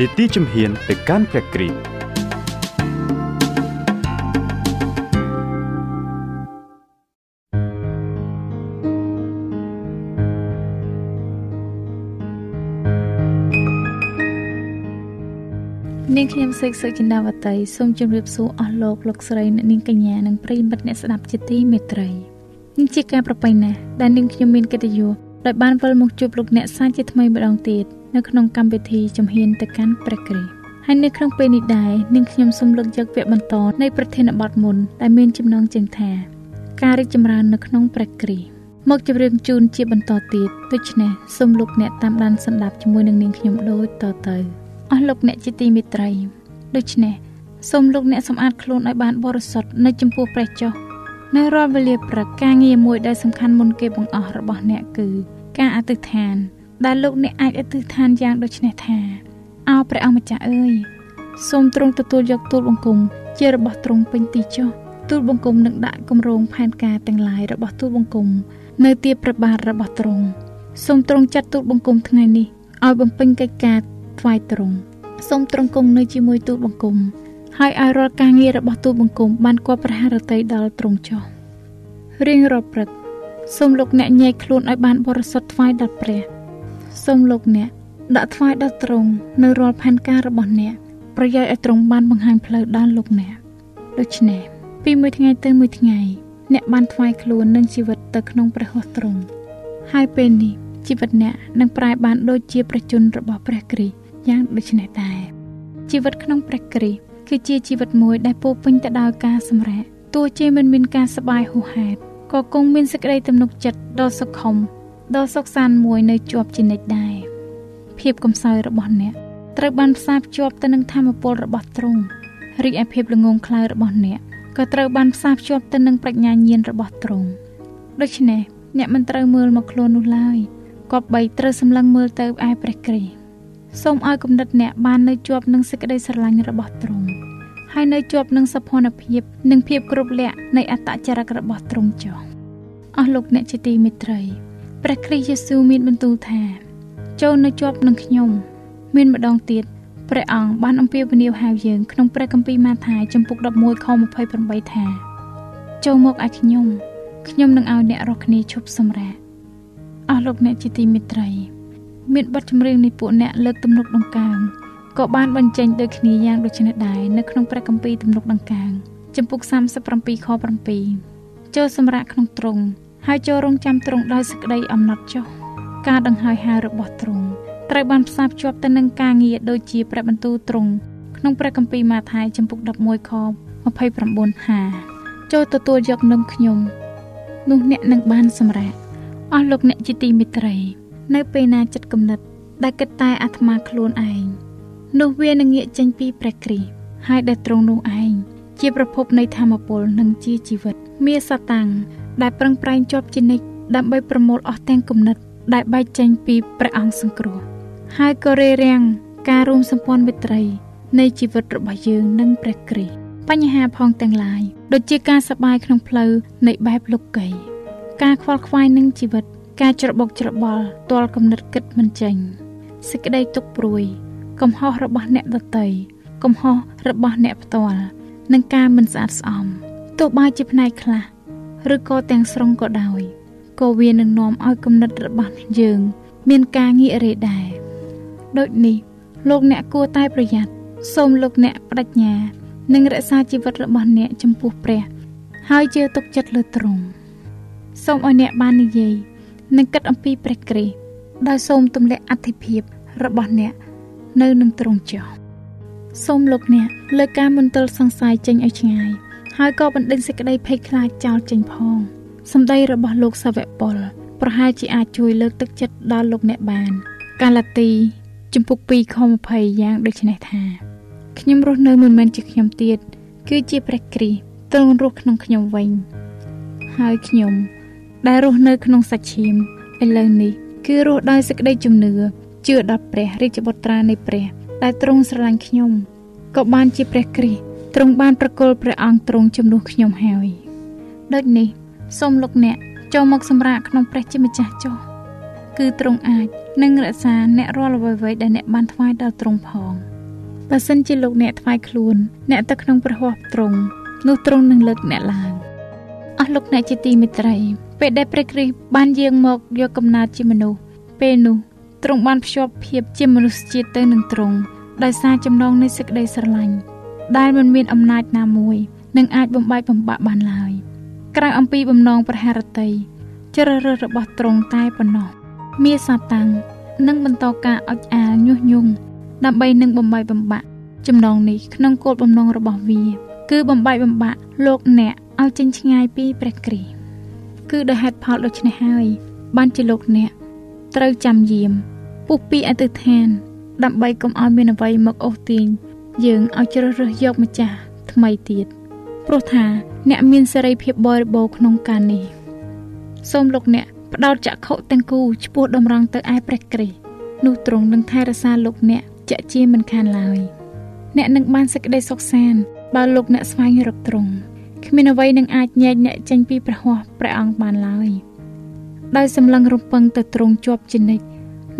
នីតិជំហានទៅកាន់ព្រះគ្រីស្ទនាងខ្ញុំសេកសុចិន្តាវតីសូមជម្រាបសួរអស់លោកលោកស្រីអ្នកនាងកញ្ញានិងប្រិយមិត្តអ្នកស្ដាប់ជាទីមេត្រីនេះជាការប្រពៃណាស់ដែលនាងខ្ញុំមានកិត្តិយសដោយបានវិលមកជួបលោកអ្នកសាជាថ្មីម្ដងទៀត នៅក្នុងកម្មវិធីជំហានទៅកាន់ព្រះគ្រីស្ទហើយនៅក្នុងពេលនេះដែរនាងខ្ញុំសូមលើកយកវគ្គបន្តនៃប្រធានបទមុនដែលមានចំណងជើងថាការរីកចម្រើននៅក្នុងព្រះគ្រីស្ទមកជម្រាបជូនជាបន្តទៀតដូច្នេះសូមលោកអ្នកតាមដានស្ដាប់ជាមួយនឹងនាងខ្ញុំដូចតទៅអស់លោកអ្នកជាទីមេត្រីដូច្នេះសូមលោកអ្នកសម្អាតខ្លួនឲ្យបានបរិសុទ្ធនៅចំពោះព្រះចុះនៅរាល់វេលាព្រឹកការងារមួយដែលសំខាន់មុនគេបង្អស់របស់អ្នកគឺ ការអធិដ្ឋាន ដែលលោកអ្នកអាចអធិដ្ឋានយ៉ាងដូចនេះថាអោព្រះអង្គម្ចាស់អើយសូមទ្រង់ទទួលយកទូលបង្គំជារបស់ទ្រង់ពេញទីចុះទូលបង្គំនឹងដាក់គម្រោងផែនការទាំងឡាយរបស់ទូលបង្គំនៅទីព្រះបាទរបស់ទ្រង់សូមទ្រង់ចាត់ទូលបង្គំថ្ងៃនេះឲ្យបំពេញកិច្ចការថ្វាយទ្រង់សូមទ្រង់គង់នៅជាមួយទូលបង្គំហើយឲ្យរាល់ការងាររបស់ទូលបង្គំបានគប់ប្រហារតីដល់ទ្រង់ចុះរៀងរាល់ព្រឹកសូមលោកអ្នកញែកខ្លួនឲ្យបានបរិសុទ្ធថ្វាយដល់ព្រះ សូមលោកអ្នកដាក់ថ្វាយដល់ទ្រង់នៅរាល់ផែនការរបស់អ្នកប្រយោជន៍ឲ្យទ្រង់បានបង្ហាញផ្លូវដល់លោកអ្នកដូច្នេះពីមួយថ្ងៃទៅមួយថ្ងៃអ្នកបានថ្វាយខ្លួននិងជីវិតទៅក្នុងព្រះហស្ថទ្រង់ហើយពេលនេះជីវិតអ្នកនឹងប្រែបានដូចជាព្រះជន្មរបស់ព្រះគ្រីស្ទយ៉ាងដូចនេះដែរជីវិតក្នុងព្រះគ្រីស្ទគឺជាជីវិតមួយដែលពោពេញទៅដោយការសម្រេចទោះជាមិនមានការសប្បាយហួសហេតុក៏គង់មានសេចក្តីទំនុកចិត្តដ៏សុខុម ដ៏សុខសាន្តមួយនៅជាប់ជានិច្ចដែរភាពកំសោយរបស់អ្នកត្រូវបានផ្សារភ្ជាប់ទៅនឹងធម៌ពលរបស់ទ្រង់រីឯភាពល្ងងខ្លៅរបស់អ្នកក៏ត្រូវបានផ្សារភ្ជាប់ទៅនឹងប្រាជ្ញាញាណរបស់ទ្រង់ដូច្នេះអ្នកមិនត្រូវមើលមកខ្លួននោះឡើយគប្បីត្រូវសម្លឹងមើលទៅឯព្រះគ្រីស្ទសូមឲ្យគំនិតអ្នកបាននៅជាប់នឹងសេចក្តីស្រឡាញ់របស់ទ្រង់ហើយនៅជាប់នឹងសភនភាពនិងភាពគ្រប់លក្ខនៃអត្តចរិតរបស់ទ្រង់ចុះអស់លោកអ្នកជាទីមេត្រី ព្រះគ្រីស្ទយេស៊ូវមានបន្ទូលថា ចូលនៅជាប់នឹងខ្ញុំ មានម្ដងទៀតព្រះអង្គបានអំពាវនាវហៅយើងក្នុងព្រះគម្ពីរម៉ាថាយចំពុក11ខ28ថាចូលមកឲ្យខ្ញុំខ្ញុំនឹងឲ្យអ្នករស់គ្នាឈប់សម្រាកអស់លោកអ្នកជាទីមេត្រី មានបទចម្រៀងនៃពួកអ្នកលើកទំនុកដង្កើងក៏បានបញ្ចេញដូចគ្នាយ៉ាងដូចនេះដែរនៅក្នុងព្រះគម្ពីរទំនុកដង្កើងចំពុក37ខ7ចូលសម្រាកក្នុងទ្រង់ ហើយចូលរងចាំទ្រង់ដោយសេចក្តីអំណត់ចុះការដង្ហើយហៅរបស់ទ្រង់ត្រូវបានផ្សារភ្ជាប់ទៅនឹងការងារដូចជាព្រះបន្ទូលទ្រង់ក្នុងព្រះគម្ពីរម៉ាថាយចំពុក11ខ29ហាចូលទទួលយកនំខ្ញុំនោះអ្នកនឹងបានសម្រេចអស់លោកអ្នកជាទីមេត្រី នៅពេលណាចិត្តគំនិត ដែលគិតតែអាត្មាខ្លួនឯងនោះវានឹងងាកចេញពីព្រះគ្រីស្ទហើយដែលទ្រង់នោះឯងជាប្រភពនៃធម៌ពលនិងជាជីវិតមាសតាំង ដែលប្រឹងប្រែងជាប់ជានិច្ចដើម្បីប្រមូលអស់ទាំងគំនិត ដែលបែកចេញពីព្រះអង្គសង្គ្រោះហើយក៏រារាំងការរួមសម្ព័ន្ធមិត្តរីនៃជីវិតរបស់យើងនិងព្រះគ្រីស្ទបញ្ហាផងទាំងឡាយដូចជាការសបាយក្នុងផ្លូវនៃបែបលោកីការខ្វល់ខ្វាយនឹងជីវិត ការច្របូកច្របល់ទាល់គំនិតគិតមិនចេញសេចក្តីទុកព្រួយ កំហុសរបស់អ្នកដតីកំហុសរបស់អ្នកផ្ទាល់និងការមិនស្អាតស្អំទោះបីជាផ្នែកខ្លះ ឬក៏ទាំងស្រុងក៏ដោយក៏វានឹងនាំឲ្យគំនិតរបស់យើង មានការងាករេដែរដូចនេះលោកអ្នកគួរតែប្រយ័ត្នសូមលោកអ្នកបដិញ្ញានិងរក្សាជីវិតរបស់អ្នកចំពោះព្រះ ហើយជឿទុកចិត្តលើទ្រង់សូមឲ្យអ្នកបាននិយាយនិងគិតអំពីព្រះគ្រីស្ទដោយសូមទម្លាក់អធិភាពរបស់អ្នកនៅនឹងទ្រង់ចុះសូមលោកអ្នកលើកការមន្ទិលសង្ស័យចេញឲ្យឆ្ងាយ ហើយក៏បណ្ដេញសេចក្តីភ័យខ្លាចចោលចេញផងសម្ដីរបស់លោកសាវកប៉ុលប្រហែលជាអាចជួយលើកទឹកចិត្តដល់លោកអ្នកបាន កាឡាទី ជំពូក2ខ20យ៉ាងដូចនេះថាខ្ញុំរស់នៅមិនមែនជាខ្ញុំទៀតគឺជាព្រះគ្រីស្ទទ្រង់រស់ក្នុងខ្ញុំវិញ ហើយខ្ញុំ ដែលរស់នៅក្នុងសាច់ឈាមឥឡូវនេះគឺរស់ដោយសេចក្តីជំនឿជឿដល់ព្រះរាជបុត្រានៃព្រះ ដែលទ្រង់ស្រឡាញ់ខ្ញុំ ក៏បានជាព្រះគ្រីស្ទ ទ្រង់បានប្រគល់ព្រះអង្គទ្រង់ជំនួសខ្ញុំហើយដូចនេះសូមលោកអ្នកចូលមកសម្រាកក្នុងព្រះជាម្ចាស់ចុះគឺទ្រង់អាចនឹងរក្សាអ្នករាល់អ្វីៗដែលអ្នកបានថ្វាយដល់ទ្រង់ផងបើសិនជាលោកអ្នកថ្វាយខ្លួន អ្នកទៅក្នុងព្រះហស្ថទ្រង់នោះទ្រង់នឹងលើកអ្នកឡើងអស់លោកអ្នកជាទីមេត្រី ពេលដែលព្រះគ្រីស្ទបានយាងមកយកកំណើតជាមនុស្សពេលនោះទ្រង់បានភ្ជាប់ភាពជាមនុស្សជាតិទៅនឹងទ្រង់ដោយសារចំណងនៃសេចក្តីស្រឡាញ់ ដែលមិនមានអំណាចណាមួយនឹងអាចបំបែកបំបាក់បានឡើយក្រៅអំពីបំណងប្រហារតីជ្រើសរើសរបស់ទ្រង់តែប៉ុណ្ណោះមាសាតាំងនឹងបន្តការអុចអាលញុះញង់ដើម្បីនឹងបំបែកបំបាក់ចំណងនេះក្នុងគោលបំណងរបស់វា គឺបំបែកបំបាក់លោកអ្នកឲ្យចេញឆ្ងាយពីព្រះគ្រីស្ទគឺដោយហេតុផលដូច្នេះហើយបានជាលោកអ្នកត្រូវចាំយាមពុះពីអតិថានដើម្បីកុំឲ្យមានអ្វីមកអូសទាញ យើងឲ្យជ្រើសរើសយកម្ចាស់ថ្មីទៀតព្រោះថាអ្នកមានសេរីភាពបរិបូរក្នុងការនេះសូមលោកអ្នកផ្ដោតចក្ខុទាំងគូឆ្ពោះតម្រង់ទៅឯព្រះគ្រីស្ទនោះទ្រង់នឹងថែរក្សាលោកអ្នកជាក់ជាមិនខានឡើយអ្នកនឹងបានសេចក្តីសុខសាន្តបើលោកអ្នកស្វែងរកទ្រង់គ្មានអ្វីនឹងអាចញែកអ្នកចេញពីព្រះហស្ថព្រះអង្គបានឡើយដោយសម្លឹងរំពឹងទៅទ្រង់ជាប់ជានិច្ច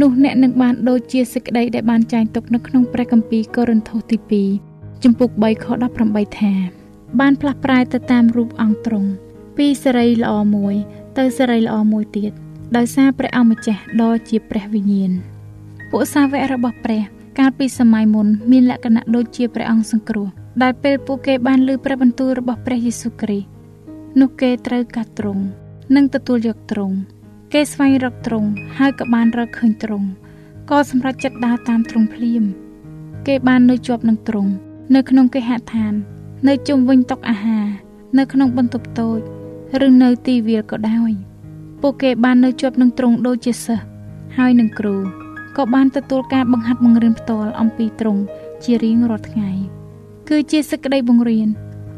នោះអ្នកនឹងបានដូចជាសេចក្តីដែលបានចែងទុកនៅក្នុងព្រះគម្ពីរកូរិនថូសទី2ចំពុក3ខ18ថា បានផ្លាស់ប្រែទៅតាមរូបអង្គទ្រង់ពីសេរីល្អមួយ ទៅសេរីល្អមួយទៀតដោយសារព្រះអង្គម្ចាស់ដ៏ជាព្រះវិញ្ញាណពួកសាវករបស់ព្រះ កាលពីសម័យមុនមានលក្ខណៈដូចជាព្រះអង្គសង្គ្រោះដែលពេលពួកគេបានលើព្រះបន្ទូលរបស់ព្រះយេស៊ូវគ្រីស្ទនោះគេត្រូវកាត់ទ្រង់និងទទួលយកទ្រង់ គេស្វែងរកទ្រង់ហើយក៏បានរកឃើញទ្រង់ក៏សម្រេចចិត្តដើរតាមទ្រង់ភ្លាម គេបាននៅជាប់នឹងទ្រង់នៅក្នុងគេហដ្ឋាន នៅជុំវិញតុអាហារនៅក្នុងបន្ទប់តូចឬនៅទីវាលក៏ដោយពួកគេបាននៅជាប់នឹងទ្រង់ដូចជាសិស្សហើយនឹងគ្រូក៏បានទទួលការបង្ហាត់បង្រៀនផ្ទាល់អំពីទ្រង់ជារៀងរាល់ថ្ងៃគឺជាសេចក្តីបង្រៀន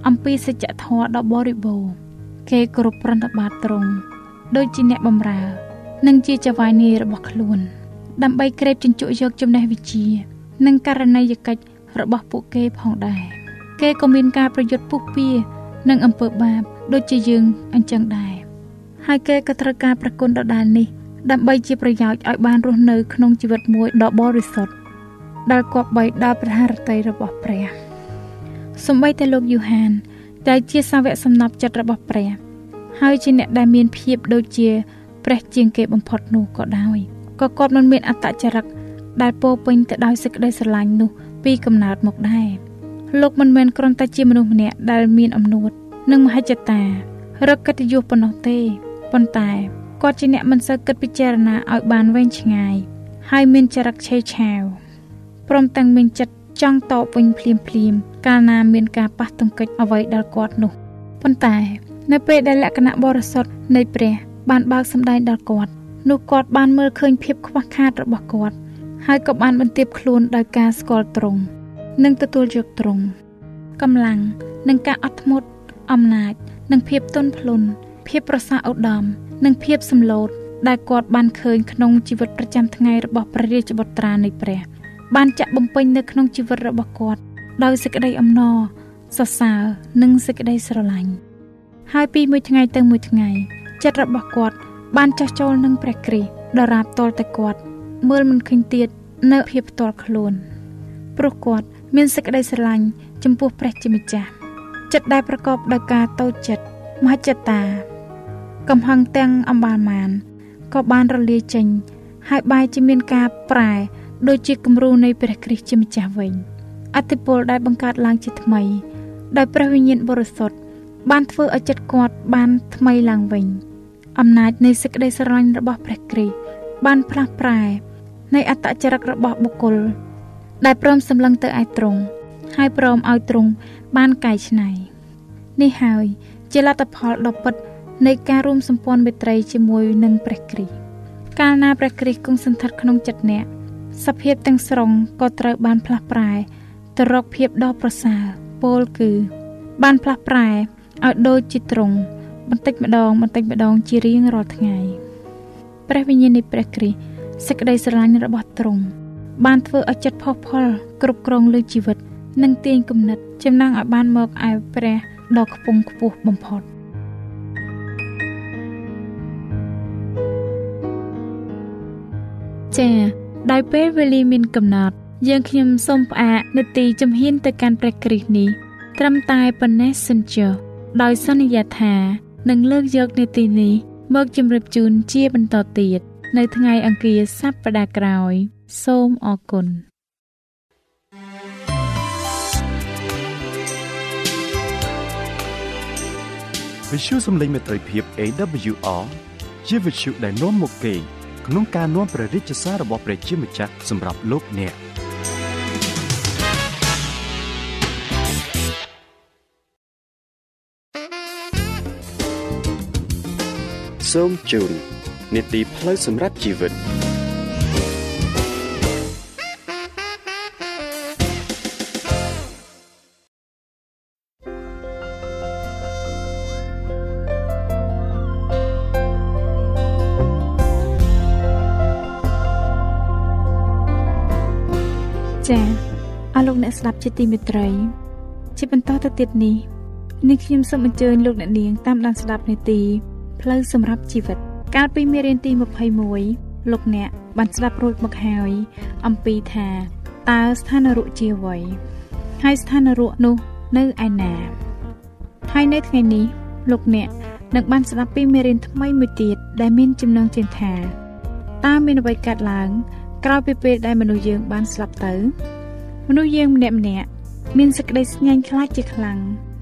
អំពីសច្ចធម៌ដ៏បរិបូរណ៍គេគោរពប្រណិប័តទ្រង់ ដូចជាអ្នកបម្រើ និងជាចៅហ្វាយនាយរបស់ខ្លួន ដើម្បីក្រេបជញ្ជក់យកចំណេះវិជ្ជា និងករណីយកិច្ចរបស់ពួកគេផងដែរគេក៏មានការប្រយុទ្ធពុះពៀនិងអំពើបាប ដូចជាយើងអញ្ចឹងដែរហើយគេក៏ត្រូវការប្រគុណដដែលនេះ ដើម្បីជាប្រយោជន៍ឲ្យបានរស់នៅក្នុងជីវិតមួយដ៏បរិសុទ្ធដែលគប្បីដល់ព្រះハរតីរបស់ព្រះសម្បីតែលោកយូហានដែលជាសាវកសំណប់ចិត្តរបស់ព្រះ ហើយជាអ្នកដែលមានភាពដូចជាព្រះជាងគេបំផុតនោះក៏ដោយក៏គាត់មិនមានអត្តចរិតដែលពោពេញទៅដោយសេចក្តីស្រឡាញ់នោះពីកំណើតមកដែរលោកមិនមែនគ្រាន់តែជាមនុស្សម្នាក់ដែលមានអំនួតនិងមហិច្ឆតារកកិត្តិយសប៉ុណ្ណោះទេប៉ុន្តែគាត់ជាអ្នកមិនសូវគិតពិចារណាឲ្យបានវែងឆ្ងាយហើយមានចរិតឆេវឆាវព្រមទាំងមានចិត្តចង់តបវិញភ្លាមភ្លាមកាលណាមានការប៉ះទង្គិចអ្វីដល់គាត់នោះប៉ុន្តែ នៅពេលដែលលក្ខណៈបរិសុទ្ធនៃព្រះបានបើកសម្ដែងដល់គាត់នោះគាត់បានមើលឃើញភាពខ្វះខាតរបស់គាត់ហើយក៏បានបន្ទាបខ្លួនដោយការស្គាល់ត្រង់និងទទួលយកត្រង់កម្លាំងនិងការអត់ធ្មត់អំណាចនិងភាពទន់ភ្លន់ភាពប្រសើរឧត្តមនិងភាពសម្លូតដែលគាត់បានឃើញក្នុងជីវិតប្រចាំថ្ងៃរបស់ព្រះរាជបុត្រានៃព្រះបានចាក់បំពេញនៅក្នុងជីវិតរបស់គាត់ដោយសេចក្តីអំណរសរសើរនិងសេចក្តីស្រឡាញ់ ហើយពីមួយថ្ងៃទៅមួយថ្ងៃចិត្តរបស់គាត់បានចោះចូលនឹងព្រះគ្រីស្ទដរាបតលតែគាត់ មើលមិនឃើញទៀតនៅភាពផ្ទាល់ខ្លួនព្រោះគាត់មានសេចក្តីស្រឡាញ់ចំពោះព្រះជាម្ចាស់ចិត្តដែលប្រកបដោយការតូចចិត្តមហិច្ឆតា កំហឹងទាំងអំបាលមានក៏បានរលាយចេញ ហើយបែរជាមានការប្រែដូចជាគំរូនៃព្រះគ្រីស្ទជាម្ចាស់វិញអតិពលដែលបង្កើតឡើងជាថ្មីដោយព្រះវិញ្ញាណបរិសុទ្ធ បានធ្វើឲ្យចិត្តគាត់បានថ្មីឡើងវិញអំណាចនៃសេចក្តីស្រឡាញ់របស់ព្រះគ្រីស្ទបានផ្លាស់ប្រែនៃអត្តចរិតរបស់បុគ្គលដែលព្រមសម្លឹងទៅឯទ្រង់ហើយព្រមឲ្យទ្រង់បានកែច្នៃនេះហើយជាលទ្ធផលដ៏ពិតនៃការរួមសម្ព័ន្ធមេត្រីជាមួយនឹងព្រះគ្រីស្ទកាលណាព្រះគ្រីស្ទគង់សន្តិដ្ឋក្នុងចិត្តអ្នកសភាពទាំងស្រុងក៏ត្រូវបានផ្លាស់ប្រែទៅរកភាពដ៏ប្រសើរពោលគឺ បានផ្លាស់ប្រែ ឲ្យដូចជាទ្រង់បន្តិចម្ដងបន្តិចម្ដងជារៀងរាល់ថ្ងៃព្រះវិញ្ញាណនៃព្រះគ្រីស្ទសេចក្តីស្រឡាញ់របស់ទ្រង់បានធ្វើឲ្យចិត្តផុសផុលគ្រប់គ្រងលើជីវិត និងទាញគំនិតចំណងឲ្យបានមកឯព្រះដ៏ខ្ពង់ខ្ពស់បំផុតចា៎ដោយពេលវេលាមានកំណត់ យើងខ្ញុំសូមផ្អាកនាទីជំហានទៅកាន់ព្រះគ្រីស្ទនេះត្រឹមតែប៉ុណ្ណេះសិនចុះ ដោយសន្យាថានឹងលើកយកនាទីនេះមកជម្រាបជូនជាបន្តទៀតនៅថ្ងៃអង្គារសប្តាហ៍ក្រោយ សូមអរគុណវិទ្យុសំឡេងមេត្រីភាព AWR ជាវិទ្យុដែលនាំមកពីក្នុងការនាំព្រះរាជសាររបស់ព្រះជាម្ចាស់សម្រាប់លោកអ្នក សូមជូននីតិផ្លូវសម្រាប់ជីវិតចា៎អស់លោកអ្នកស្ដាប់ជាទីមេត្រី ជាបន្តទៅទៀតនេះនាងខ្ញុំសូមអញ្ជើញលោកអ្នកនាងតាមដានស្ដាប់នាទី ផ្លូវសម្រាប់ជីវិត កាលពីមេរៀនទី21លោកអ្នកបានស្ដាប់រួចមកហើយ អំពីថាតើស្ថានរុជាអ្វីហើយស្ថានរុនោះនៅឯណាហើយនៅថ្ងៃនេះលោកអ្នកនឹងបានស្ដាប់ពីមេរៀនថ្មីមួយទៀតដែលមានចំណងជើងថាតើមានអ្វីកើតឡើងក្រោយពីពេលដែលមនុស្សយើងបានស្លាប់ទៅ មនុស្សយើងម្នាក់ម្នាក់មានសេចក្តីស្ញាញ់ខ្លាចជាខ្លាំង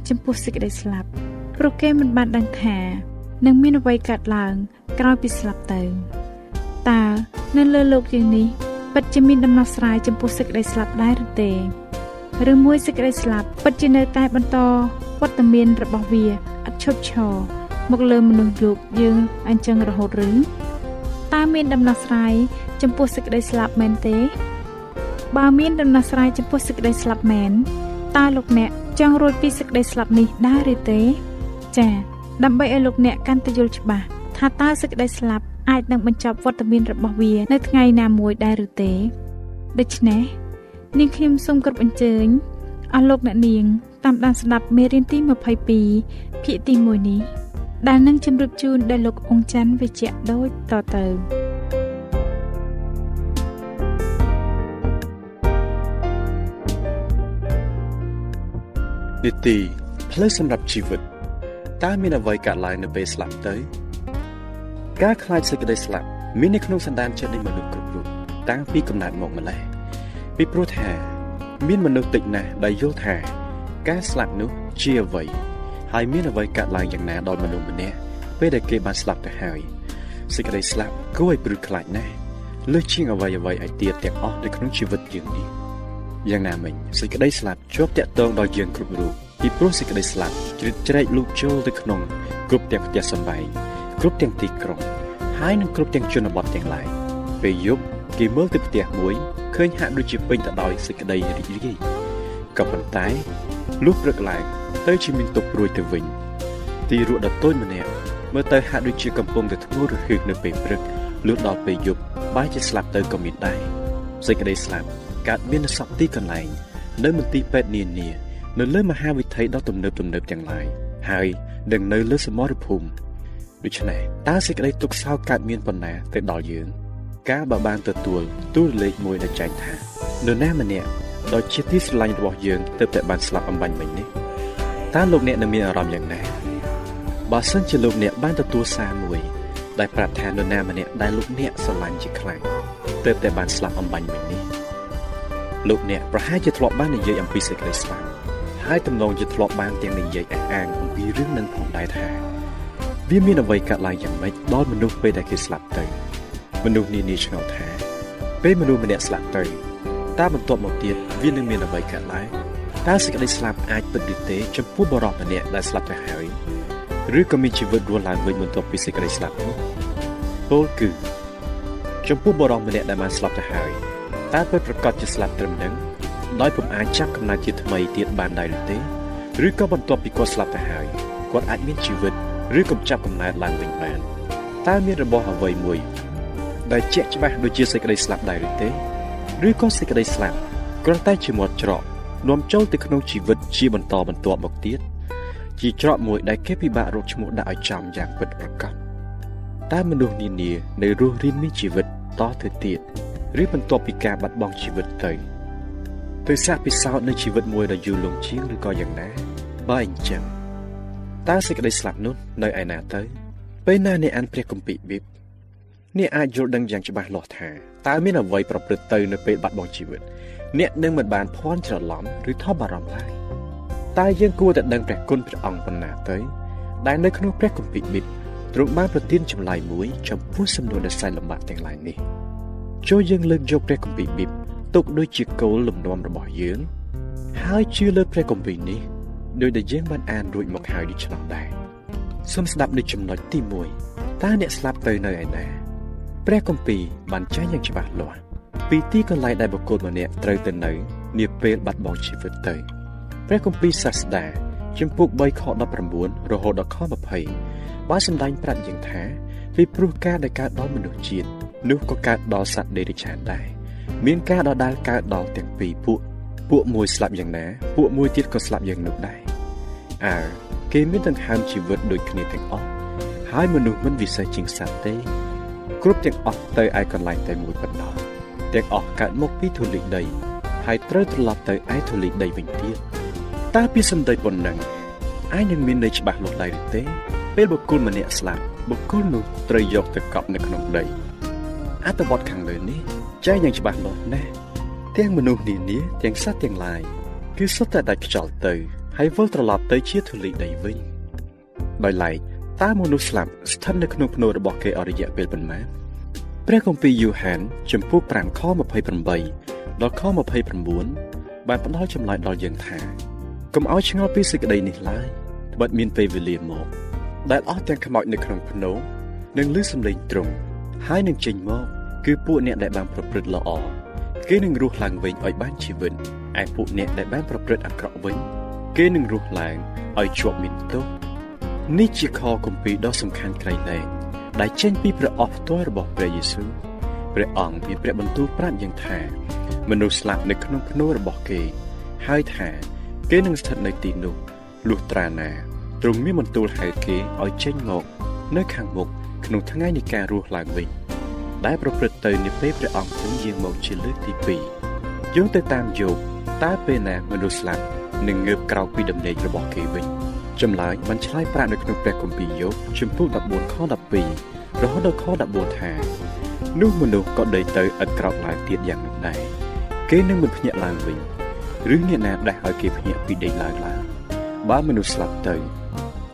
ចំពោះសេចក្តីស្លាប់ព្រោះគេមិនបានដឹងថា នឹងមានអ្វីកើតឡើង ក្រោយពីស្លាប់ទៅតើនៅលើលោកយើងនេះពិតជាមានដំណោះស្រាយចំពោះសេចក្តីស្លាប់ដែរឬទេឬមួយសេចក្តីស្លាប់ពិតជានៅតែបន្តវត្តមានរបស់វាឥតឈប់ឈរមកលើមនុស្សលោកយើងអញ្ចឹងរហូតឬតើមានដំណោះស្រាយចំពោះសេចក្តីស្លាប់មែនទេបើមានដំណោះស្រាយចំពោះសេចក្តីស្លាប់មែនតើលោកអ្នកចង់រួចពីសេចក្តីស្លាប់នេះដែរឬទេចា៎ ដើម្បីឲ្យលោកអ្នកកាន់តែយល់ច្បាស់ថាតើសេចក្តីស្លាប់អាចនឹងបញ្ចប់វត្តមានរបស់វា នៅថ្ងៃណាមួយដែរឬទេដូច្នេះនាងខ្ញុំសូមគោរពអញ្ជើញអស់លោកអ្នកនាងតាមដានស្ដាប់មេរៀនទី22ភាគទី1នេះដែលនឹងជម្រាបជូនដល់លោកអង្ចាន់វិជ្ជៈដូចតទៅនីតិផ្លូវសម្រាប់ជីវិត តើមានអ្វីកើតឡើងនៅពេលស្លាប់ទៅការខ្លាចសេចក្តីស្លាប់មាននៅក្នុងសន្តានចិត្តនៃមនុស្សគ្រប់រូបតាំងពីកំណើតមកម្ល៉េះពីព្រោះថា មានមនុស្សតិចណាស់ដែលយល់ថា ការស្លាប់នោះជាអ្វីហើយមានអ្វីកើតឡើងយ៉ាងណាដល់មនុស្សម្នាក់ពេលដែលគេបានស្លាប់ទៅហើយសេចក្តីស្លាប់គួរឲ្យព្រឺខ្លាចណាស់លើសជាងអ្វីអ្វីឲ្យទៀតទាំងអស់នៅក្នុងជីវិតយើងនេះយ៉ាងណាមិញសេចក្តីស្លាប់ជាប់តាក់ទងដល់យើងគ្រប់រូប ពីព្រោះសេចក្តីស្លាប់ជ្រៀតជ្រែកលូកចូលទៅក្នុងគ្រប់ទាំងផ្ទះសម្បែងគ្រប់ទាំងទីក្រុងហើយនឹងគ្រប់ទាំងជនបទទាំងឡាយពេលយប់គេមើលទៅផ្ទះមួយឃើញហាក់ដូចជាពេញទៅដោយសេចក្តីរីករាយក៏ប៉ុន្តែលុះព្រឹកឡើងទៅជាមានទុកព្រួយទៅវិញទីរក់ដ៏តូចម្នាក់មើលទៅហាក់ដូចជាកំពុងតែធ្ងន់រហឹកនៅពេលព្រឹកលុះដល់ពេលយប់បែរជាស្លាប់ទៅក៏មានដែរសេចក្តីស្លាប់កើតមាននៅសពទីកន្លែង នៅមន្ទីរពេទ្យនានា នៅលើមហាវិថីដ៏ទំនើបទំនើបទាំងឡាយហើយនឹងនៅលើសមរភូមិដូច្នេះតើសេចក្តីទុក្ខសោកកើតមានប៉ុណ្ណាទៅដល់យើង ការបើបានទទួលទូលលេខមួយដែលចែងថានរណាម្នាក់ដោយជាទីស្រឡាញ់របស់យើងទើបតែបានស្លាប់អំបញ្ញមិញនេះតើលោកអ្នកនឹងមានអារម្មណ៍យ៉ាងណាបើសិនជាលោកអ្នកបានទទួលសារមួយ ដែលប្រាប់ថានរណាម្នាក់ដែលលោកអ្នកស្រឡាញ់ជាខ្លាំងទើបតែបានស្លាប់អំបញ្ញមិញនេះលោកអ្នកប្រហែលជាធ្លាប់បាននិយាយអំពីសេចក្តីស្លាប់ ហើយទំនងជាធ្លាប់បានទាំងនិយាយអះអាងអំពីរឿងនឹងផងដែរថាវាមានអ្វីកើតឡើងយ៉ាងម៉េចដល់មនុស្សពេលដែលគេស្លាប់ទៅ មនុស្សនានាឆ្ងល់ថាពេលមនុស្សម្នាក់ស្លាប់ទៅតើបន្ទាប់មកទៀតវានឹងមានអ្វីកើតឡើងតើសេចក្តីស្លាប់អាចពិតឬទេចំពោះបរិបទម្នាក់ដែលស្លាប់ទៅហើយឬក៏មានជីវិតរស់ឡើងវិញបន្ទាប់ពីសេចក្តីស្លាប់នោះពលគឺ ចំពោះបរិបទម្នាក់ដែលបានស្លាប់ទៅហើយតើពិតប្រកបជាស្លាប់ត្រឹមនឹង ដោយពុំអាចចាប់កំណើតជាថ្មីទៀតបានដែរឬទេឬក៏បន្ទាប់ពីគាត់ស្លាប់ទៅហើយគាត់អាចមានជីវិតឬក៏ចាប់កំណើតឡើងវិញបានតើមានរបស់អ្វីមួយ ដែលជាក់ច្បាស់ដូចជាសេចក្តីស្លាប់ដែរឬទេឬក៏សេចក្តីស្លាប់គ្រាន់តែជាមាត់ច្រកនាំចូលទៅក្នុងជីវិតជាបន្តបន្ទាប់មកទៀតជាច្រកមួយដែលគេពិបាករកឈ្មោះដាក់ឲ្យចំយ៉ាងពិតប្រាកដតើមនុស្សនានានៅរស់រានមានជីវិតតទៅទៀតឬបន្ទាប់ពីការបាត់បង់ជីវិតទៅ ទៅសាកពិសោធន៍នៅជីវិតមួយដ៏យូរលង់ជាងឬក៏យ៉ាងណាបើអញ្ចឹងតើសេចក្តីស្លាប់នោះនៅឯណាទៅ ពេលណាអ្នកអានព្រះគម្ពីរប៊ីបអ្នកអាចយល់ដឹងយ៉ាងច្បាស់លាស់ថាតើមានអ្វីប្រព្រឹត្តទៅនៅពេលបាត់បង់ជីវិតអ្នកនឹងមិនបានភ័ន្តច្រឡំឬថប់បារម្ភឡើយតែយើងគួរតែដឹងព្រះគុណព្រះអង្គប៉ុណ្ណាទៅ ដែលនៅក្នុងព្រះគម្ពីរប៊ីបទ្រង់បានប្រទានចម្លើយមួយចំពោះសំណួរដែលសែនលំបាកទាំងឡាយនេះចូលយើងលើកយកព្រះគម្ពីរប៊ីប ទុកដូចជាគោលលំនាំរបស់យើង ហើយជឿលើព្រះគម្ពីរនេះដោយដែលយើងបានអានរួចមកហើយនេះឆ្លងដែរសូមស្ដាប់នៅចំណុចទី1តើអ្នកស្លាប់ទៅនៅឯណាព្រះគម្ពីរបានចែងយ៉ាងច្បាស់លាស់ពីទីកន្លែងដែលបុគ្គលម្នាក់ត្រូវទៅនៅនាពេលបាត់បង់ជីវិតទៅព្រះគម្ពីរសាស្តាជំពូក3ខ19រហូតដល់ខ20បានសម្ដែងប្រាប់យើងថាពីព្រោះការដែលកើតដល់មនុស្សជាតិនោះក៏កើតដល់សត្វដេរិឆានដែរ មានការដដែលកើតដល់ទាំងពីរពួកពួកមួយស្លាប់យ៉ាងណា ពួកមួយទៀតក៏ស្លាប់យ៉ាងនោះដែរអើគេមានដង្ហើមជីវិតដូចគ្នាទាំងអស់ហើយមនុស្សមិនវិសេសជាងសត្វទេគ្រប់ទាំងអស់ទៅឯកន្លែងតែមួយប៉ុណ្ណោះទាំងអស់កើតមកពីធូលីដី ហើយត្រូវត្រឡប់ទៅឯធូលីដីវិញទៀតតើពីសម្ដីប៉ុណ្ណឹងអាចនឹងមានន័យច្បាស់លាស់ដែរឬទេ ពេលបុគ្គលម្នាក់ស្លាប់បុគ្គលនោះត្រូវយកទៅកប់នៅក្នុងដីអត្ថបទខាងលើនេះ ចែងយ៉ាងច្បាស់លាស់ណាស់ទាំងមនុស្សនានាទាំងសត្វទាំងឡាយគឺសុទ្ធតែដាច់ខ្យល់ទៅហើយវិលត្រឡប់ទៅជាធូលីដីវិញដោយឡែកតើមនុស្សស្លាប់ស្ថិតនៅក្នុងភ្នូររបស់គេអរិយៈពេលប៉ុន្មានព្រះគម្ពីរយូហានចំពោះ5ខ28ដល់ខ29បានផ្ដល់ចម្លើយដល់យើងថាកុំឲ្យឆ្ងល់ពីសេចក្តីនេះឡើយត្បិតមានពេលវេលាមកដែលអស់ទាំងខ្មោចនៅក្នុងភ្នូនឹងលឺសំឡេងទ្រង់ហើយនឹងចេញមក គឺពួកអ្នកដែលបានប្រព្រឹត្តល្អគេនឹងរស់ឡើងវិញឲ្យបានជីវិតឯពួកអ្នកដែលបានប្រព្រឹត្តអាក្រក់វិញ គេនឹងរស់ឡើងឲ្យជាប់មានទោសនេះជាខគម្ពីរដ៏សំខាន់ក្រៃលែងដែលចេញពីព្រះអស់ផ្ទាល់របស់ព្រះយេស៊ូវព្រះអង្គមានព្រះបន្ទូលប្រាប់យ៉ាងថា មនុស្សស្លាប់នៅក្នុងភ្នូររបស់គេ ហើយថាគេនឹងស្ថិតនៅទីនោះលុះត្រាណាទ្រង់មានបន្ទូលហៅគេឲ្យចេញមក នៅខាងមុខក្នុងថ្ងៃនៃការរស់ឡើងវិញ ដែលប្រព្រឹត្តទៅនាពេលព្រះអង្គទ្រង់យាងមកជាលើកទី2យោងទៅតាមយោបតើពេលណាមនុស្សស្លាប់នឹងងើបក្រោកពីដំណេករបស់គេវិញចម្លើយបានឆ្លើយប្រាប់នៅក្នុងព្រះគម្ពីរយោបជំពូក14ខ12រហូតដល់ខ14ថានោះមនុស្សក៏ដេកទៅឥតក្រោកឡើងទៀតយ៉ាងនោះដែរគេនឹងមិនភ្ញាក់ឡើងវិញឬអ្នកណាដែលឲ្យគេភ្ញាក់ពីដេកឡើងឡើយបើមនុស្សស្លាប់ទៅ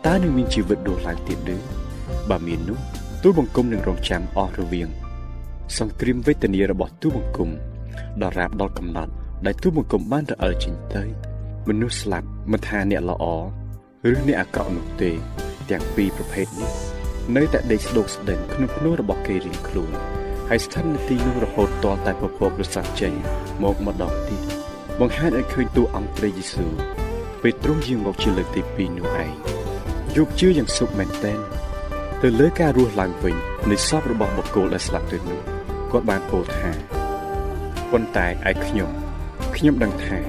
តើនឹងមានជីវិតរស់ឡើងទៀតឬបើមាននោះទូលបង្គំនឹងរងចាំអស់រវាង សង្គ្រាមវេទនារបស់ទូលបង្គំដល់រាបដល់កំណត់ដែលទូលបង្គំបានរអិលចេញទៅមនុស្សស្លាប់មិនថាអ្នកល្អឬអ្នកអាក្រក់នោះទេ ទាំងពីរប្រភេទនេះនៅតែដេកស្ដោកស្ដឹងក្នុងភ្នូររបស់គេរៀងខ្លួនហើយស្ថិតនៅទីនោះរហូតទាល់តែពពកប្រសាទចេញមកម្ដងទៀតបង្ហាញឲ្យឃើញតួអង្គព្រះយេស៊ូវពេលទ្រង់យាងមកជាលើកទី2នោះឯងយកជឿយ៉ាងសុខមែនទែនទៅលើការរស់ឡើងវិញនៃសពរបស់បុគ្គលដែលស្លាប់ទៅនោះ គាត់បានពោលថាប៉ុន្តែឯខ្ញុំខ្ញុំដឹងថា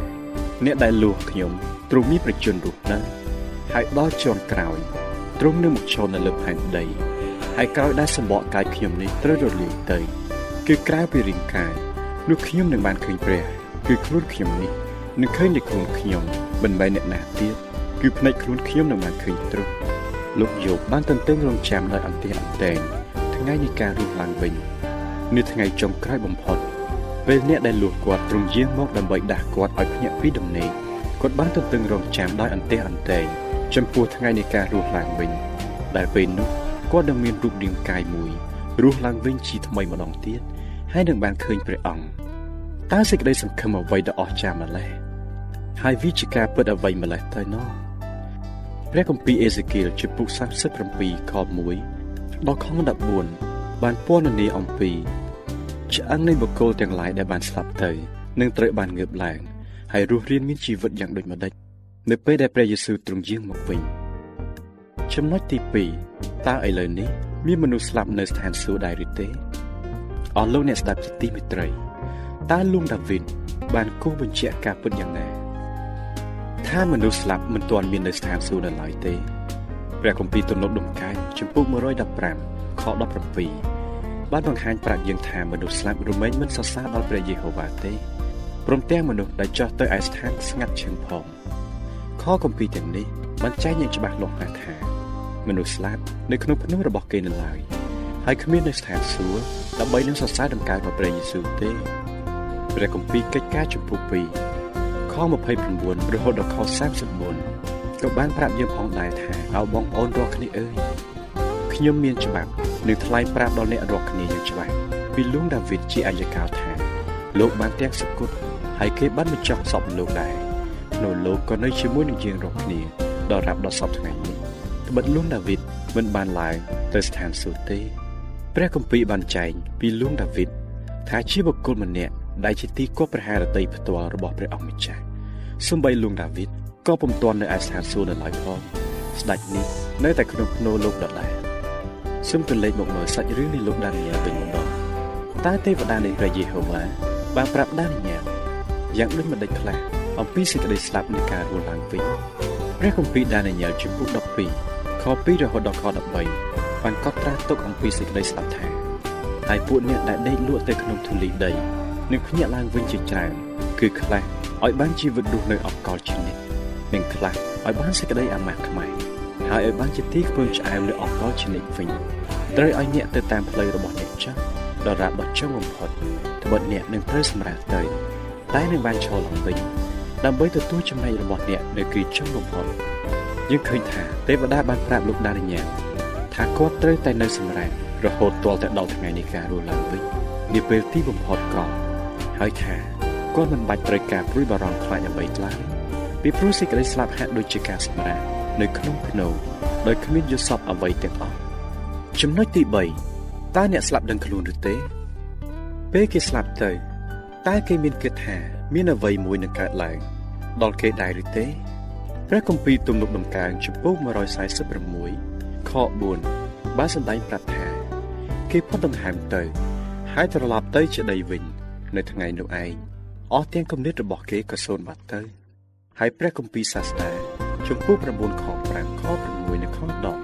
អ្នកដែលលួសខ្ញុំទ្រង់មានប្រជញ្ញរស់នៅហើយដល់ជាន់ក្រោយទ្រង់នឹងមកឈរនៅលើផែនដីហើយក្រោយដែលសម្បកកាយខ្ញុំនេះត្រូវរលាយទៅ គឺក្រៅពីរាងកាយនោះខ្ញុំនឹងបានឃើញព្រះ គឺខ្លួនខ្ញុំនេះនឹងឃើញតែខ្លួនខ្ញុំមិនមែនអ្នកណាទៀតគឺភ្នែកខ្លួនខ្ញុំនឹងបានឃើញទ្រង់លោកយោបបានទន្ទឹងរង់ចាំដោយអន្ទះអន្តែងថ្ងៃនៃការរស់ឡើងវិញ នៅថ្ងៃចុងក្រោយបំផុតពេលអ្នកដែលលួសគាត់ទ្រង់យាងមកដើម្បីដាស់គាត់ឲ្យភ្ញាក់ពីដំណេកគាត់បានទន្ទឹងរង់ចាំដោយអន្ទះអន្តែងចំពោះថ្ងៃនៃការរស់ឡើងវិញដែលពេលនោះគាត់នឹងមានរូបរាងកាយមួយរស់ឡើងវិញជាថ្មីម្ដងទៀតហើយនឹងបានឃើញព្រះអង្គតើសេចក្តីសង្ឃឹមអ្វីដ៏អស្ចារ្យម្ល៉េះហើយវាជាការពិតអ្វីម្ល៉េះទៅណោះព្រះគម្ពីរអេសេគៀលជំពូក37ខ1ដល់ខ14 បានពណ៌នាអំពីឆ្អឹងនៃបុគ្គលទាំងឡាយដែលបានស្លាប់ទៅនឹងត្រូវបានងើបឡើងហើយរស់រានមានជីវិតយ៉ាងដូចម្ដេចនៅពេលដែលព្រះយេស៊ូវទ្រង់យាងមកវិញចំណុចទី2តើឥឡូវនេះមានមនុស្សស្លាប់នៅស្ថានសួគ៌ដែរឬទេអស់លោកអ្នកស្ដាប់ជាទីមេត្រីតើលោកដាវីតបានគូសបញ្ជាក់ការពិតយ៉ាងណាថាមនុស្សស្លាប់មិនទាន់មាននៅស្ថានសួគ៌នៅឡើយទេព្រះគម្ពីរទំនុកដំកើងចំពុក115 ខ17បានបង្ហាញប្រាប់យើងថាមនុស្សស្លាប់រមែងមិនសរសើរដល់ព្រះយេហូវ៉ាទេព្រមទាំងមនុស្សដែលចោះទៅឯស្ថានស្ងាត់ឈឹងផងខគម្ពីរទាំងនេះបានចែងយ៉ាងច្បាស់លាស់ណាស់ថាមនុស្សស្លាប់នៅក្នុងភ្នំរបស់គេនៅឡើយហើយគ្មាននៅស្ថានសួគ៌ដើម្បីនឹងសរសើរដំណើររបស់ព្រះយេស៊ូវទេព្រះគម្ពីរកិច្ចការចំពោះ2ខ29រហូតដល់ខ34ក៏បានប្រាប់យើងផងដែរថាអោបងប្អូនរាល់គ្នាអើយខ្ញុំមានច្បាប់ នឹងថ្លែងប្រាប់ដល់អ្នករាល់គ្នាយ៉ាងច្បាស់ពីលួងដាវីតជាអាយកោថាលោកបានទាំងសគត់ហើយគេបានបញ្ចុះសពលោកដែរនៅលោកក៏នៅជាមួយនឹងយើងរាល់គ្នាដល់រាប់ដល់សពថ្ងៃនេះត្បិតលួងដាវីតមិនបានឡើងទៅស្ថានសួគ៌ទេព្រះគម្ពីរបានចែងពីលួងដាវីតថាជាបុគ្គលម្នាក់ដែលជាទីគប់ប្រហារតីផ្ទាល់របស់ព្រះអង្គម្ចាស់សំបីលួងដាវីតក៏ពុំទាន់នៅឯស្ថានសួគ៌នៅឡើយផងស្ដេចនេះនៅតែក្នុងភ្នូលោកដដែល សូមទៅលេខមកមើលសាច់រឿងនៃលោកដានីយ៉ែលវិញម្ដងតើទេវតានៃព្រះយេហូវ៉ាបានប្រាប់ដានីយ៉ែលយ៉ាងដូចម្ដេចខ្លះអំពីសេចក្តីស្លាប់នៃការរស់ឡើងវិញព្រះគម្ពីរដានីយ៉ែលជំពូក12ខ2រហូតដល់ខ13បានកត់ត្រាទុកអំពីសេចក្តីស្លាប់ថាហើយពួកអ្នកដែលដេកលក់ទៅក្នុងធូលីដីនឹងភ្ញាក់ឡើងវិញជាច្រើនគឺខ្លះឲ្យបានជីវិតរស់នៅអកលជានិច្ចនិងខ្លះឲ្យបានសេចក្តីអាម៉ាស់ខ្មៅ ហើយឲ្យបានជាទីខ្ពើមឆ្អែមនៅអកលជានិច្ចវិញត្រូវឲ្យអ្នកទៅតាមផ្លូវរបស់អ្នកចាស់ដល់រាបដល់ចុងបំផុតត្បិតអ្នកនឹងត្រូវសម្រាប់ទៅតែនឹងបានឈរឡើងវិញដើម្បីទទួលចំណែករបស់អ្នកនៅគឺចុងបំផុតយើងឃើញថាទេវតាបានប្រាប់លោកដានីយ៉ែលថាគាត់ត្រូវតែនៅសម្រាប់រហូតទាល់តែដល់ថ្ងៃនៃការរស់ឡើងវិញនាពេលទីបំផុតក៏ហើយថាគាត់មិនបាច់ត្រូវការព្រួយបារម្ភខ្លាចអ្វីឡើយពីព្រោះសេចក្តីស្លាប់ហាក់ដូចជាការសម្រាក នៅក្នុងភ្នូដោយគ្មានយល់សពអ្វីទាំងអស់ចំណុចទី3តើអ្នកស្លាប់ដឹងខ្លួនឬទេពេលគេស្លាប់ទៅតើគេមានគិតថាមានអ្វីមួយនឹងកើតឡើងដល់គេដែរឬទេព្រះគម្ពីរទំនុកដំកើងចំពោះ146ខ4បានសម្ដែងប្រាប់ថាគេផុតដង្ហើមទៅហើយត្រឡប់ទៅជាដីវិញ នៅថ្ងៃនោះឯងអស់ទាំងគំនិតរបស់គេក៏សូន្យបាត់ទៅ ហើយព្រះគម្ពីរសាស្តា ចំពោះ9ខ5ខ6និងខ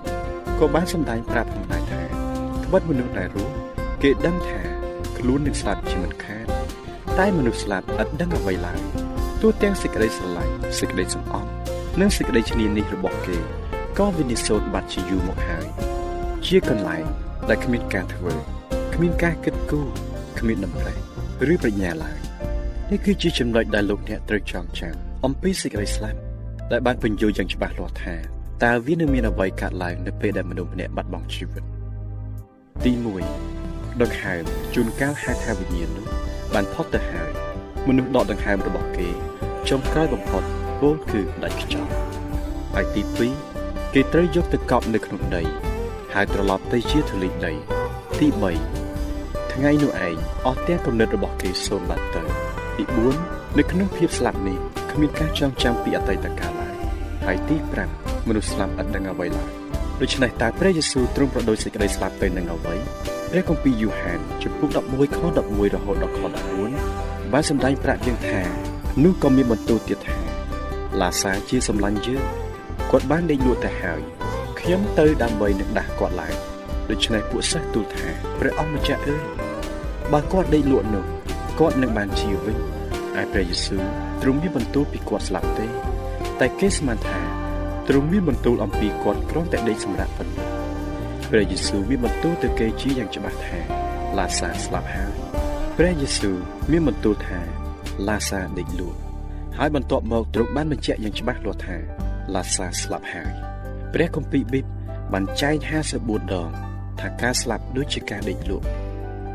10ក៏បានសម្ដែងប្រាប់ផងដែរថាត្បិតមនុស្សដែលរស់គេដឹងថាខ្លួននឹងស្លាប់ជាមិនខានតែមនុស្សស្លាប់ឥតដឹងអ្វីឡើយទូទាំងសេចក្តីស្រឡាញ់សេចក្តីសំអប់និងសេចក្តីឈ្នានីសរបស់គេក៏វិនិច្ឆ័យបាត់ជាយូរមកហើយជាកន្លែងដែលគ្មានការធ្វើគ្មានការគិតគូរគ្មានដំណេះឬប្រាជ្ញាឡើយនេះគឺជាចំណុចដែលលោកអ្នកត្រូវចងចាំអំពីសេចក្តីស្លាប់ ដែលបានបញ្យល់យ៉ាងច្បាស់លាស់ថាតើវានឹងមានអ្វីកើតឡើងនៅពេលដែលមនុស្សម្នាក់បាត់បង់ជីវិតទី1ដង្ហើមជួនកាលហៅថាវិញ្ញាណនោះបានផុតទៅហើយមនុស្សដកដង្ហើមរបស់គេចុងក្រោយបំផុតពោលគឺដាច់ខ្យល់ហើយទី2គេត្រូវយកទៅកប់នៅក្នុងដីហើយត្រឡប់ទៅជាធូលីដី ទី3ថ្ងៃនោះឯងអស់ទាំងគំនិតរបស់គេសូន្យបាត់ទៅទី4នៅក្នុងភាពស្លាប់នេះ គ្មានការចងចាំពីអតីតកាលឡើយហើយទី5មនុស្សស្លាប់ឥតដឹងអ្វីឡើយដូច្នេះតើព្រះយេស៊ូវទ្រង់ប្រដូចសេចក្តីស្លាប់ទៅនឹងអ្វីព្រះគម្ពីរយូហានជំពូក11ខ11រហូតដល់ខ14បានសម្ដែងប្រាប់យើងថានោះក៏មានបន្ទូលទៀតថាឡាសាជាសម្លាញ់យើងគាត់បានដេកលក់ទៅហើយខ្ញុំទៅដើម្បីនឹងដាស់គាត់ឡើងដូច្នេះពួកសិស្សទូលថាព្រះអង្គម្ចាស់អើយបើគាត់ដេកលក់នោះគាត់នឹងបានជាវិញឯព្រះយេស៊ូវ ទ្រង់មានបន្ទូលពីគាត់ស្លាប់ទេ តែគេស្មានថាទ្រង់មានបន្ទូលអំពីគាត់គ្រាន់តែដេកសម្រាប់ប៉ុណ្ណោះព្រះយេស៊ូវមានបន្ទូលទៅគេជាយ៉ាងច្បាស់ថាឡាសាស្លាប់ហើយព្រះយេស៊ូវមានបន្ទូលថាឡាសាដេកលក់ហើយបន្ទាប់មកទ្រង់បានបញ្ជាក់យ៉ាងច្បាស់លាស់ថាឡាសាស្លាប់ហើយព្រះគម្ពីរប៊ីបបានចែង54ដងថាការស្លាប់ដូចជាការដេកលក់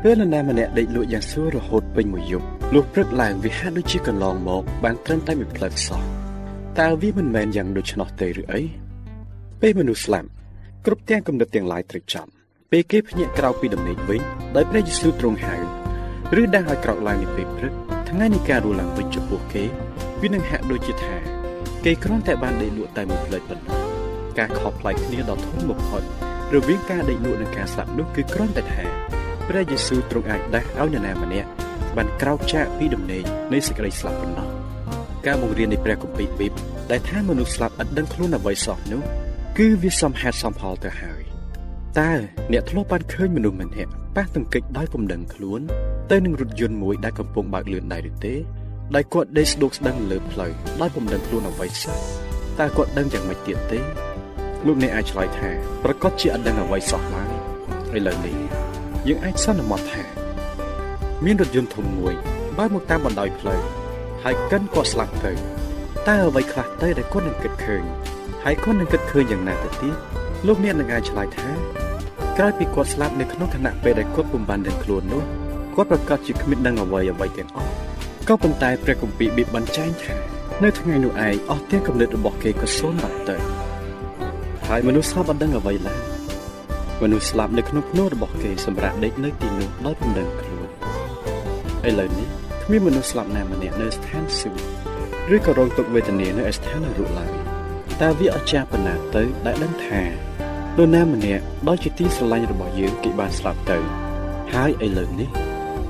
ពេលនរណាម្នាក់ដេកលក់យ៉ាងស្រួលរហូតពេញមួយយប់ លុះព្រឹកឡើងវាហាក់ដូចជាកន្លងមក បានត្រឹមតែមួយផ្លឹកសោះតើវាមិនមែនយ៉ាងដូច្នោះទេឬអីពេលមនុស្សស្លាប់គ្រប់ទាំងគំនិតទាំងឡាយត្រូវចំពេលគេភ្ញាក់ក្រោកពីដំណេកវិញដោយព្រះយេស៊ូវទ្រង់ហៅឬដាស់ឲ្យក្រោកឡើងនៅពេលព្រឹកថ្ងៃនៃការរស់ឡើងវិញចំពោះគេវានឹងហាក់ដូចជាថាគេគ្រាន់តែបានដេកលក់តែមួយផ្លេចប៉ុណ្ណោះការខុសប្លែកគ្នាដ៏ធំបំផុតរវាងការដេកលក់និងការស្លាប់នោះគឺគ្រាន់តែថាព្រះយេស៊ូវទ្រង់អាចដាស់ឲ្យនរណាម្នាក់ បានក្រោកចាកពីដំណេកនៃសេចក្តីស្លាប់ប៉ុណ្ណោះការបង្រៀននៃព្រះគម្ពីរប៊ីបដែលថាមនុស្សស្លាប់ឥតដឹងខ្លួនអ្វីសោះនោះគឺវាសមហេតុសមផលទៅហើយតើអ្នកធ្លាប់បានឃើញមនុស្សម្នាក់ប៉ះទង្គិចដោយពំដឹងខ្លួន ទៅនឹងរថយន្តមួយដែលកំពុងបើកលឿនដែរឬទេដោយគាត់ដេកស្ដុកស្ដឹងលើផ្លូវដោយពំដឹងខ្លួនអ្វីសោះតើគាត់ដឹងយ៉ាងម៉េចទៀតទេលោកអ្នកអាចឆ្លើយថាប្រកាសជាអត់ដឹងអ្វីសោះឡើយឥឡូវនេះយើងអាចសន្មត់ថា មានរថយន្តធំមួយបើមកតាមបណ្ដោយផ្លូវហើយកិនគាត់ស្លាប់ទៅតើអ្វីខ្លះទៅដែលគាត់នឹងគិតឃើញហើយគាត់នឹងគិតឃើញយ៉ាងណាទៅទៀតលោកអ្នកនឹងអាចឆ្លើយថាក្រោយពីគាត់ស្លាប់នៅក្នុងខណៈពេលដែលគាត់ពុំបានដឹងខ្លួននោះគាត់ប្រកាសជាគ្មានដឹងអ្វីអ្វីទាំងអស់ក៏ប៉ុន្តែព្រះគម្ពីរបៀបបញ្ជាក់ថានៅថ្ងៃនោះឯងអស់ទាំងគំនិតរបស់គេក៏សូន្យបាត់ទៅហើយមនុស្សស្លាប់អត់ដឹងអ្វីឡើយមនុស្សស្លាប់នៅក្នុងភ្នូរបស់គេសម្រាប់ដេកនៅទីនោះដោយពុំដឹងខ្លួន ឥឡូវនេះគ្មានមនុស្សស្លាប់ណាម្នាក់នៅស្ថានសួគ៌ឬក៏រងទុក្ខវេទនានៅស្ថាននរកឡើយតើវាអស្ចារ្យប៉ុណ្ណាទៅដែលដឹងថានរណាម្នាក់ដោយជាទីស្រឡាញ់របស់យើងគេបានស្លាប់ទៅ ហើយឥឡូវនេះ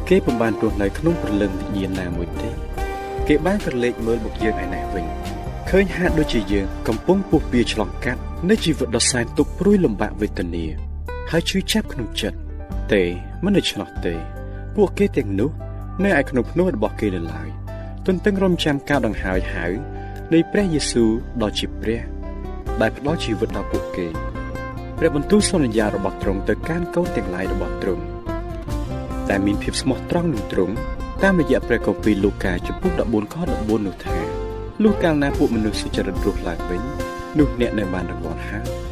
គេពុំបានរស់នៅក្នុងព្រលឹងវិញ្ញាណណាមួយទេគេបានក្រឡេកមើលមកយើងឯណេះវិញឃើញហាក់ដូចជាយើងកំពុងពុះពៀឆ្លងកាត់នៃជីវិតដ៏សែនទុក្ខព្រួយលំបាកវេទនាហើយឈឺចាប់ក្នុងចិត្តទេមិនដូច្នោះទេ ពួកគេទាំងនោះ នៅឯក្នុងភ្នោះរបស់គេនៅឡើយទន្ទឹងរំចាំការដង្ហើយហៅនៃព្រះយេស៊ូវដ៏ជាព្រះ ដែលផ្ដល់ជីវិតដល់ពួកគេព្រះបន្ទូលសន្យារបស់ទ្រង់ទៅកាន់កូនទាំងឡាយរបស់ទ្រង់តែមានភាពស្មោះត្រង់នឹងទ្រង់តាមរយៈព្រះគម្ពីរលូកាចំពុក14ខ14នោះថាលុះកាលណាពួកមនុស្សសុចរិតរស់ឡើងវិញនោះអ្នកនៅបានរង្វាន់ហើយ